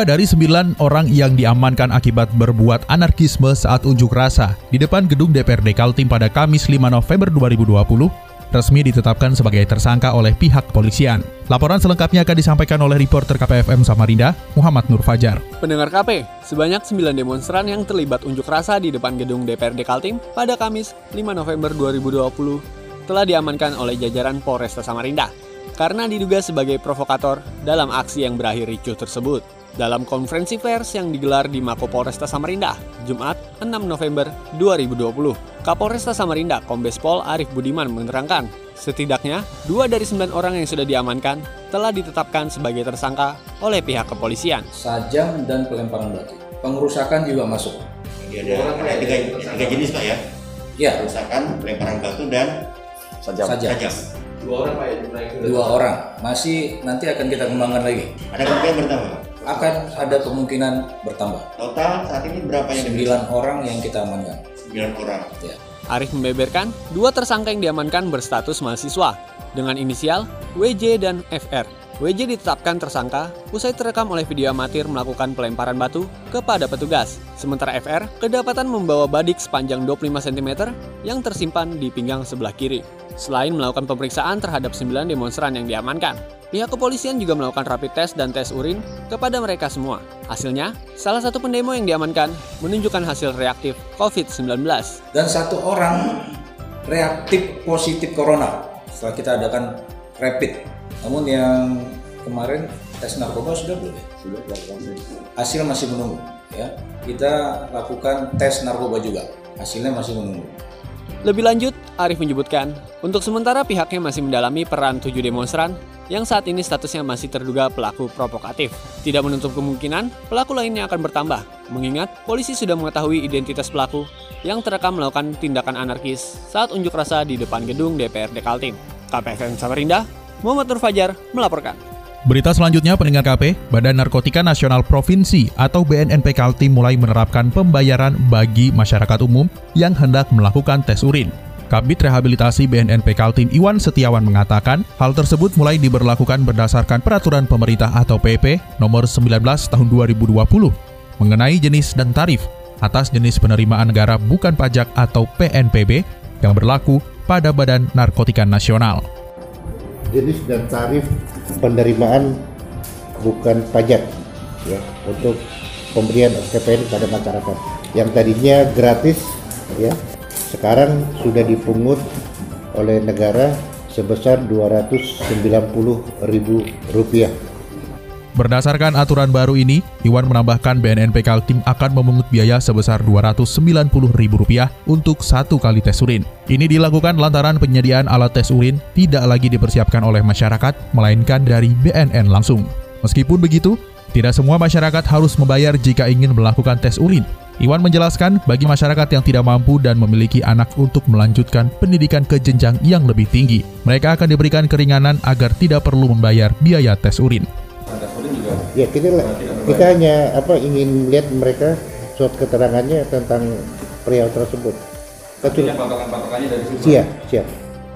Dua dari sembilan orang yang diamankan akibat berbuat anarkisme saat unjuk rasa di depan gedung DPRD Kaltim pada Kamis 5 November 2020 resmi ditetapkan sebagai tersangka oleh pihak polisian. Laporan selengkapnya akan disampaikan oleh reporter KPFM Samarinda, Muhammad Nur Fajar. Pendengar KP, sebanyak 9 demonstran yang terlibat unjuk rasa di depan gedung DPRD Kaltim pada Kamis 5 November 2020 telah diamankan oleh jajaran Polresta Samarinda karena diduga sebagai provokator dalam aksi yang berakhir ricuh tersebut. Dalam konferensi pers yang digelar di Mako Polresta Samarinda, Jumat 6 November 2020, Kapolresta Samarinda Kombes Pol Arif Budiman menerangkan, setidaknya dua dari sembilan orang yang sudah diamankan telah ditetapkan sebagai tersangka oleh pihak kepolisian. Sajam dan pelemparan batu. Pengerusakan juga masuk. Jadi ada, ada tiga, tiga jenis pak ya? Ya, Kerusakan, pelemparan batu dan sajam. sajam. Dua orang pak ya Dua orang. Masih nanti akan kita kembangkan lagi. Ada kemungkinan bertambah. Akan ada kemungkinan bertambah. Total saat ini berapa yang Sembilan orang yang kita amankan. Sembilan orang. Ya. Arif membeberkan, dua tersangka yang diamankan berstatus mahasiswa dengan inisial WJ dan FR. WJ ditetapkan tersangka usai terekam oleh video amatir melakukan pelemparan batu kepada petugas. Sementara FR kedapatan membawa badik sepanjang 25 cm yang tersimpan di pinggang sebelah kiri. Selain melakukan pemeriksaan terhadap 9 demonstran yang diamankan, pihak kepolisian juga melakukan rapid test dan tes urin kepada mereka semua. Hasilnya, salah satu pendemo yang diamankan menunjukkan hasil reaktif COVID-19. Dan satu orang reaktif positif corona setelah kita adakan rapid. Namun yang kemarin tes narkoba sudah belum? Sudah. Hasil masih menunggu. Ya, kita lakukan tes narkoba juga. Hasilnya masih menunggu. Lebih lanjut, Arif menyebutkan, untuk sementara pihaknya masih mendalami peran tujuh demonstran yang saat ini statusnya masih terduga pelaku provokatif. Tidak menutup kemungkinan pelaku lainnya akan bertambah, mengingat polisi sudah mengetahui identitas pelaku yang terekam melakukan tindakan anarkis saat unjuk rasa di depan gedung DPRD Kaltim. KPFM Samarinda, Muhammad Nur Fajar melaporkan. Berita selanjutnya pendengar KP, Badan Narkotika Nasional Provinsi atau BNNP Kaltim mulai menerapkan pembayaran bagi masyarakat umum yang hendak melakukan tes urin. Kabit Rehabilitasi BNNP Kaltim Iwan Setiawan mengatakan, hal tersebut mulai diberlakukan berdasarkan peraturan pemerintah atau PP nomor 19 tahun 2020 mengenai jenis dan tarif atas jenis penerimaan negara bukan pajak atau PNPB yang berlaku pada Badan Narkotika Nasional. jenis dan tarif penerimaan bukan pajak ya untuk pemberian SKPN kepada masyarakat. Yang tadinya gratis ya sekarang sudah dipungut oleh negara sebesar 290 ribu rupiah Berdasarkan aturan baru ini, Iwan menambahkan BNNP Kaltim akan memungut biaya sebesar Rp290.000 untuk satu kali tes urin. Ini dilakukan lantaran penyediaan alat tes urin tidak lagi dipersiapkan oleh masyarakat, melainkan dari BNN langsung. Meskipun begitu, tidak semua masyarakat harus membayar jika ingin melakukan tes urin. Iwan menjelaskan bagi masyarakat yang tidak mampu dan memiliki anak untuk melanjutkan pendidikan ke jenjang yang lebih tinggi, mereka akan diberikan keringanan agar tidak perlu membayar biaya tes urin. Ya kita kita hanya apa ingin lihat mereka surat keterangannya tentang perihal tersebut. Kecuali patokan-patokannya dari siap siap.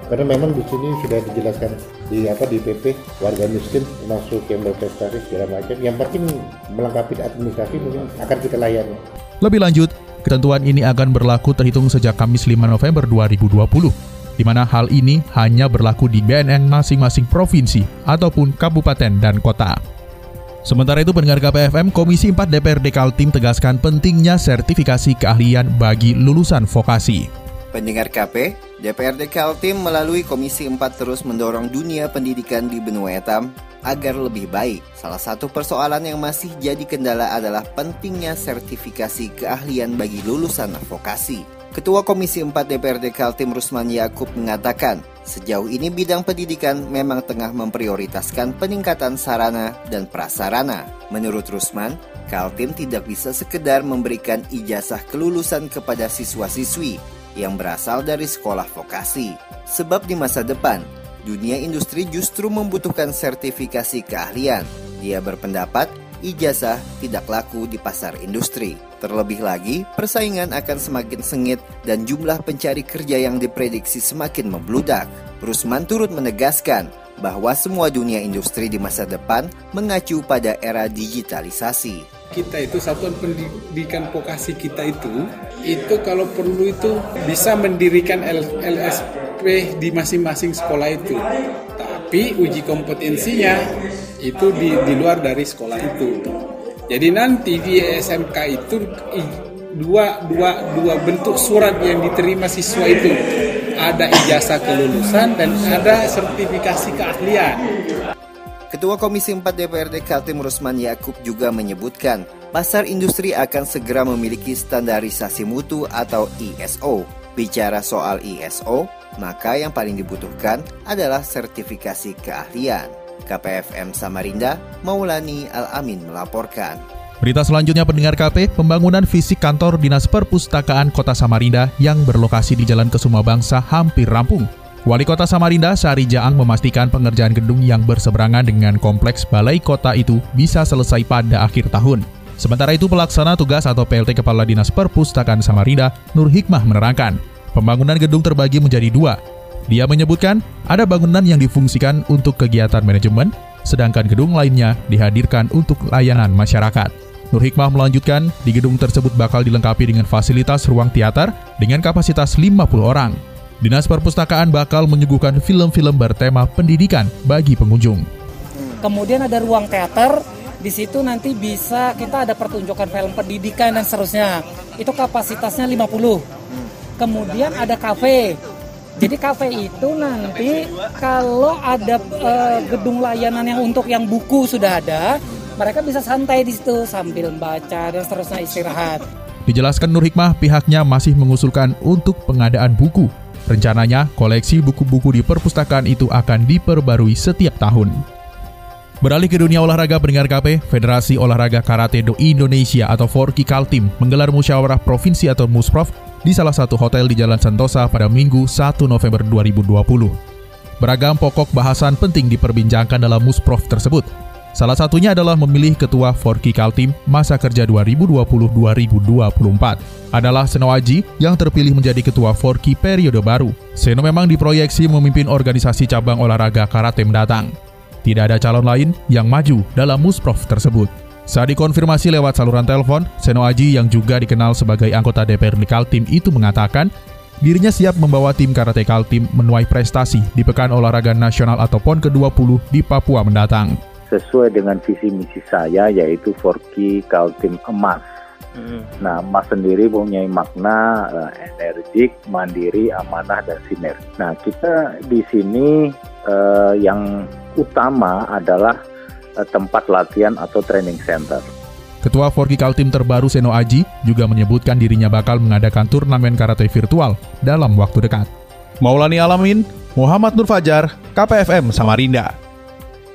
Karena memang di sini sudah dijelaskan di apa di PP warga miskin masuk yang berprestasi segala macam. Yang penting melengkapi administrasi mungkin akan kita layani. Lebih lanjut, ketentuan ini akan berlaku terhitung sejak Kamis 5 November 2020, di mana hal ini hanya berlaku di BNN masing-masing provinsi ataupun kabupaten dan kota. Sementara itu pendengar KPFM, Komisi 4 DPRD Kaltim tegaskan pentingnya sertifikasi keahlian bagi lulusan vokasi. Pendengar KP, DPRD Kaltim melalui Komisi 4 terus mendorong dunia pendidikan di benua etam agar lebih baik. Salah satu persoalan yang masih jadi kendala adalah pentingnya sertifikasi keahlian bagi lulusan vokasi. Ketua Komisi 4 DPRD Kaltim Rusman Yakub mengatakan, sejauh ini bidang pendidikan memang tengah memprioritaskan peningkatan sarana dan prasarana. Menurut Rusman, Kaltim tidak bisa sekedar memberikan ijazah kelulusan kepada siswa-siswi yang berasal dari sekolah vokasi. Sebab di masa depan, dunia industri justru membutuhkan sertifikasi keahlian. Dia berpendapat ijazah tidak laku di pasar industri. Terlebih lagi, persaingan akan semakin sengit dan jumlah pencari kerja yang diprediksi semakin membludak. Rusman turut menegaskan bahwa semua dunia industri di masa depan mengacu pada era digitalisasi. Kita itu satuan pendidikan vokasi kita itu, itu kalau perlu itu bisa mendirikan LSP di masing-masing sekolah itu. Tapi uji kompetensinya itu di, di luar dari sekolah itu. Jadi nanti di SMK itu dua, dua, dua bentuk surat yang diterima siswa itu. Ada ijazah kelulusan dan ada sertifikasi keahlian. Ketua Komisi 4 DPRD Kaltim Rusman Yakub juga menyebutkan, pasar industri akan segera memiliki standarisasi mutu atau ISO. Bicara soal ISO, maka yang paling dibutuhkan adalah sertifikasi keahlian. KPFM Samarinda, Maulani Al-Amin melaporkan. Berita selanjutnya pendengar KP, pembangunan fisik kantor Dinas Perpustakaan Kota Samarinda yang berlokasi di Jalan Kesuma Bangsa hampir rampung. Wali Kota Samarinda, Sari Jaang memastikan pengerjaan gedung yang berseberangan dengan kompleks balai kota itu bisa selesai pada akhir tahun. Sementara itu, pelaksana tugas atau PLT Kepala Dinas Perpustakaan Samarinda, Nur Hikmah menerangkan, pembangunan gedung terbagi menjadi dua, dia menyebutkan ada bangunan yang difungsikan untuk kegiatan manajemen, sedangkan gedung lainnya dihadirkan untuk layanan masyarakat. Nur Hikmah melanjutkan, di gedung tersebut bakal dilengkapi dengan fasilitas ruang teater dengan kapasitas 50 orang. Dinas Perpustakaan bakal menyuguhkan film-film bertema pendidikan bagi pengunjung. Kemudian ada ruang teater, di situ nanti bisa kita ada pertunjukan film pendidikan dan seterusnya. Itu kapasitasnya 50. Kemudian ada kafe, jadi kafe itu nanti kalau ada uh, gedung layanan yang untuk yang buku sudah ada, mereka bisa santai di situ sambil baca dan seterusnya istirahat. Dijelaskan Nur Hikmah, pihaknya masih mengusulkan untuk pengadaan buku. Rencananya, koleksi buku-buku di perpustakaan itu akan diperbarui setiap tahun. Beralih ke dunia olahraga pendengar KP, Federasi Olahraga Karate Do Indonesia atau Forki Kaltim menggelar musyawarah provinsi atau Musprof di salah satu hotel di Jalan Sentosa pada Minggu 1 November 2020. Beragam pokok bahasan penting diperbincangkan dalam Musprof tersebut. Salah satunya adalah memilih ketua Forki Kaltim masa kerja 2020-2024. Adalah Seno Aji yang terpilih menjadi ketua Forki periode baru. Seno memang diproyeksi memimpin organisasi cabang olahraga karate mendatang. Tidak ada calon lain yang maju dalam Musprof tersebut. Saat dikonfirmasi lewat saluran telepon, Seno Aji yang juga dikenal sebagai anggota DPRD Kaltim itu mengatakan dirinya siap membawa tim Karate Kaltim menuai prestasi di Pekan Olahraga Nasional atau PON ke-20 di Papua mendatang. Sesuai dengan visi misi saya yaitu Forki Kaltim Emas. Hmm. Nah, emas sendiri punya makna uh, energik, mandiri, amanah, dan sinergi. Nah, kita di sini uh, yang utama adalah Eh, tempat latihan atau training center. Ketua Forki Kaltim terbaru Seno Aji juga menyebutkan dirinya bakal mengadakan turnamen karate virtual dalam waktu dekat. Maulani Alamin, Muhammad Nur Fajar, KPFM Samarinda.